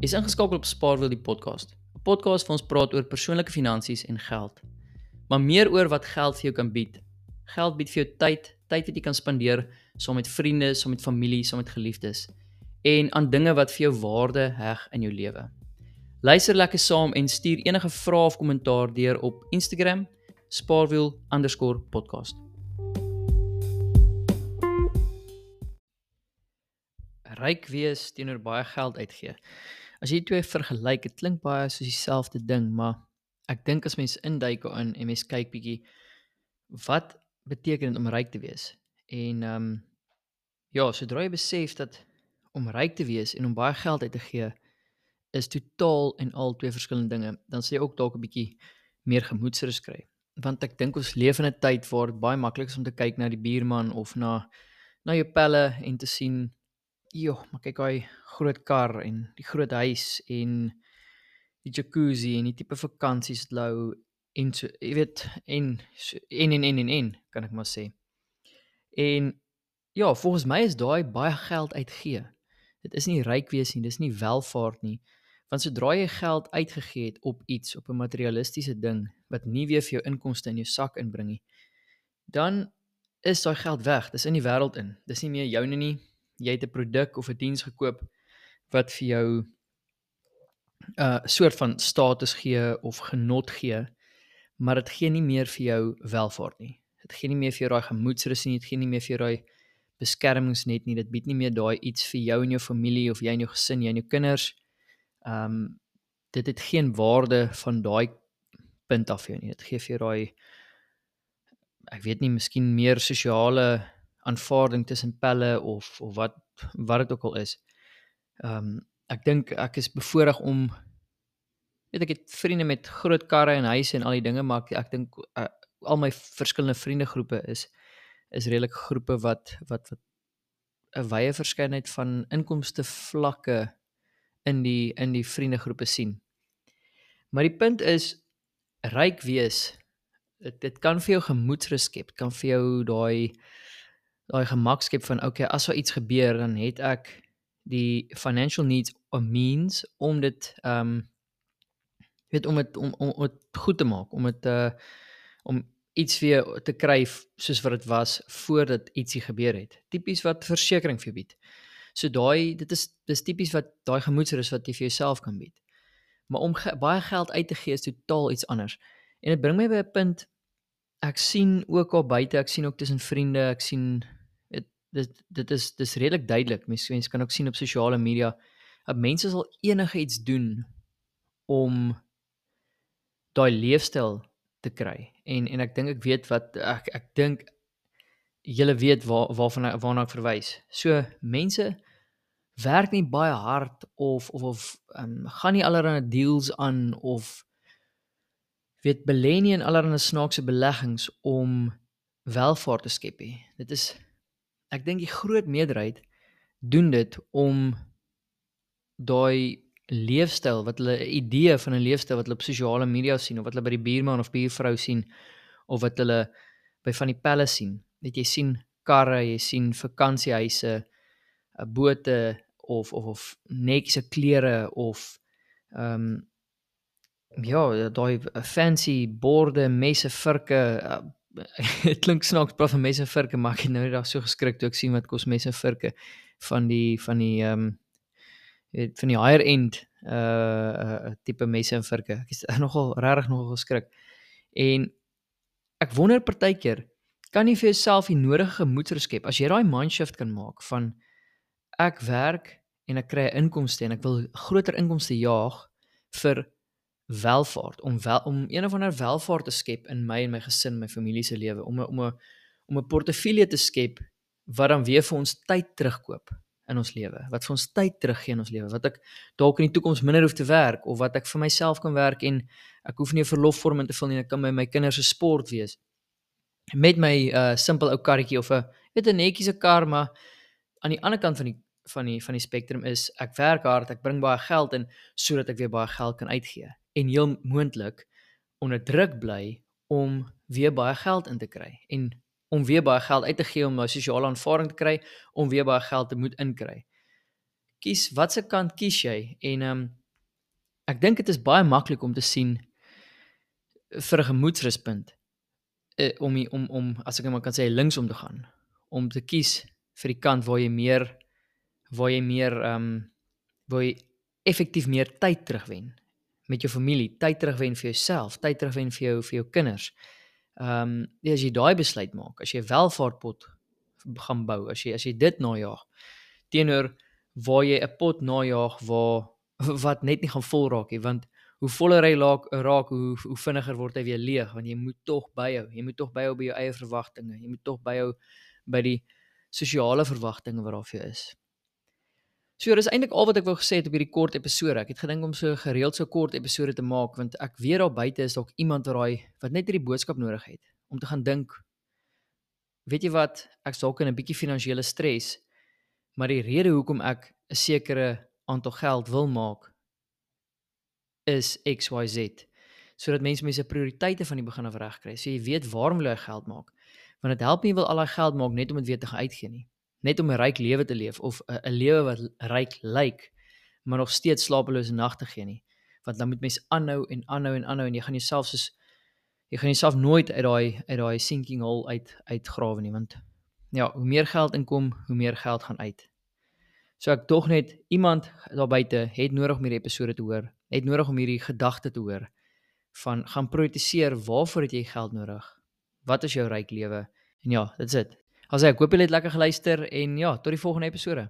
Is ingeskakel op Spaarwiel die podcast. 'n Podcast waar ons praat oor persoonlike finansies en geld. Maar meer oor wat geld vir jou kan bied. Geld bied vir jou tyd, tyd wat jy kan spandeer saam met vriende, saam met familie, saam met geliefdes en aan dinge wat vir jou waarde heg in jou lewe. Luister lekker saam en stuur enige vrae of kommentaar deur op Instagram spaarwiel_podcast. Ryk wees teenoor baie geld uitgee. As jy twee vergelyk, dit klink baie soos dieselfde ding, maar ek dink as mens induik daarin en mens kyk bietjie wat beteken dit om ryk te wees? En ehm um, ja, sodra jy besef dat om ryk te wees en om baie geld uit te gee is totaal en al twee verskillende dinge, dan sê jy ook dalk 'n bietjie meer gemoedsrus kry. Want ek dink ons leef in 'n tyd waar dit baie maklik is om te kyk na die buurman of na na jou pelle en te sien joh, maar kyk hy groot kar en die groot huis en die jacuzzi en die tipe vakansies wat hulle en so jy weet en so, en, en en en en kan ek maar sê. En ja, volgens my is daai baie geld uitgee. Dit is nie ryk wees nie, dis nie welvaart nie. Want sodra jy geld uitgegee het op iets, op 'n materialistiese ding wat nie weer vir jou inkomste in jou sak inbring nie, dan is daai geld weg. Dis in die wêreld in. Dis nie meer joune nie. Jy het 'n produk of 'n diens gekoop wat vir jou 'n uh, soort van status gee of genot gee, maar dit gee nie meer vir jou welvaart nie. Dit gee nie meer vir jou daai gemoedsrus nie, dit gee nie meer vir jou daai beskermingsnet nie. Dit bied nie meer daai iets vir jou en jou familie of jy en jou gesin, jy en jou kinders. Ehm um, dit het geen waarde van daai punt af vir jou nie. Dit gee vir jou daai ek weet nie, miskien meer sosiale aanvaarding tussen pelle of of wat wat dit ook al is. Ehm um, ek dink ek is bevoorreg om weet ek het vriende met groot karre en huise en al die dinge maar ek, ek dink uh, al my verskillende vriendegroepe is is redelik groepe wat wat wat 'n wye verskeidenheid van inkomste vlakke in die in die vriendegroepe sien. Maar die punt is ryk wees dit dit kan vir jou gemoedsrus skep, kan vir jou daai daai gemak skep van okay, as daar iets gebeur dan het ek die financial needs a means om dit ehm um, weet om dit om om dit goed te maak, om dit uh om iets weer te kry soos wat dit was voordat ietsie gebeur het. Tipies wat versekerings vir bied. So daai dit is dis tipies wat daai gemoedsrus wat jy vir jouself kan bied. Maar om ge, baie geld uit te gee is totaal iets anders. En dit bring my by 'n punt ek sien ook al buite, ek sien ook tussen vriende, ek sien dit dit is dis redelik duidelik. Mense mense kan ook sien op sosiale media dat mense sal enige iets doen om daai leefstyl te kry. En en ek dink ek weet wat ek ek dink julle weet waar waarvan waarna ek verwys. So mense werk nie baie hard of of of um, gaan nie allerlei deals aan of weet belê nie in allerlei snaakse beleggings om welvaart te skep nie. Dit is ek dink die groot meerderheid doen dit om daai leefstyl wat hulle 'n idee van 'n leefstyl wat hulle op sosiale media sien of wat hulle by die buurman of buurvrou sien of wat hulle by van die pelle sien. Net jy sien karre, jy sien vakansiehuise, eh, bote of of of netjiese klere of ehm um, ja, daai eh, fancy borde, messe, virke. Dit klink snaaks praat van messe, virke, maar ek het nou net daar so geskrik toe ek sien wat kos messe, virke van die van die ehm um, weet van die higher end uh uh tipe messe en virke. Ek is nogal regtig nogal geskrik. En ek wonder partykeer kan jy vir jouself die nodige gemoedsrus skep as jy daai mind shift kan maak van ek werk en ek kry 'n inkomste en ek wil groter inkomste jaag vir welvaart om wel om een of ander welvaart te skep in my en my gesin, my familie se lewe om 'n om 'n om 'n portefeulje te skep wat dan weer vir ons tyd terugkoop in ons lewe. Wat vir ons tyd teruggee in ons lewe. Wat ek dalk in die toekoms minder hoef te werk of wat ek vir myself kan werk en ek hoef nie 'n verlofvorm in te vul nie. Ek kan by my kinders se sport wees. Met my uh simpel ou karretjie of 'n weet 'n netjiese kar, maar aan die ander kant van die van die van die spektrum is ek werk hard, ek bring baie geld in sodat ek weer baie geld kan uitgee en heel moontlik onder druk bly om weer baie geld in te kry en om weer baie geld uit te gee om 'n sosiale aanvaarding te kry, om weer baie geld te moet inkry. kies watse kant kies jy en ehm um, ek dink dit is baie maklik om te sien vir 'n gemoedsruspunt uh, om die, om om as ek net maar kan sê links om te gaan om te kies vir die kant waar jy meer waar jy meer ehm um, waar jy effektief meer tyd terugwen met jou familie, tyd terugwen vir jouself, tyd terugwen vir jou vir jou kinders. Ehm um, as jy daai besluit maak, as jy 'n welvaartpot gaan bou, as jy as jy dit najaag teenoor waar jy 'n pot najaag waar wat net nie gaan vol raak nie, want hoe voller hy raak, raak hoe hoe vinniger word hy weer leeg want jy moet tog byhou. Jy moet tog byhou by jou eie verwagtinge. Jy moet tog byhou by die sosiale verwagtinge wat daar vir jou is. So dis eintlik al wat ek wou gesê het op hierdie kort episode. Ek het gedink om so gereeld so kort episode te maak want ek weet daar buite is dalk iemand wat daai wat net hierdie boodskap nodig het om te gaan dink. Weet jy wat? Ek dalk in 'n bietjie finansiële stres, maar die rede hoekom ek 'n sekere aantal geld wil maak is XYZ sodat mense mense prioriteite van die begin af reg kry. So jy weet waarom jy geld maak. Want dit help nie wil al daai geld maak net om dit weer te gaan uitgee nie net om 'n ryk lewe te leef of 'n lewe wat ryk lyk, maar nog steeds slapelose nagte gee nie. Want dan moet mens aanhou en aanhou en aanhou en jy gaan jouself soos jy gaan jouself nooit uit daai uit daai sinking hole uit uitgrawe nie, want ja, hoe meer geld inkom, hoe meer geld gaan uit. So ek tog net iemand daar buite het nodig om hierdie episode te hoor, het nodig om hierdie gedagte te hoor van gaan prioritiseer waarvoor het jy geld nodig? Wat is jou ryk lewe? En ja, dit's dit. As ek hoop julle het lekker geluister en ja, tot die volgende episode.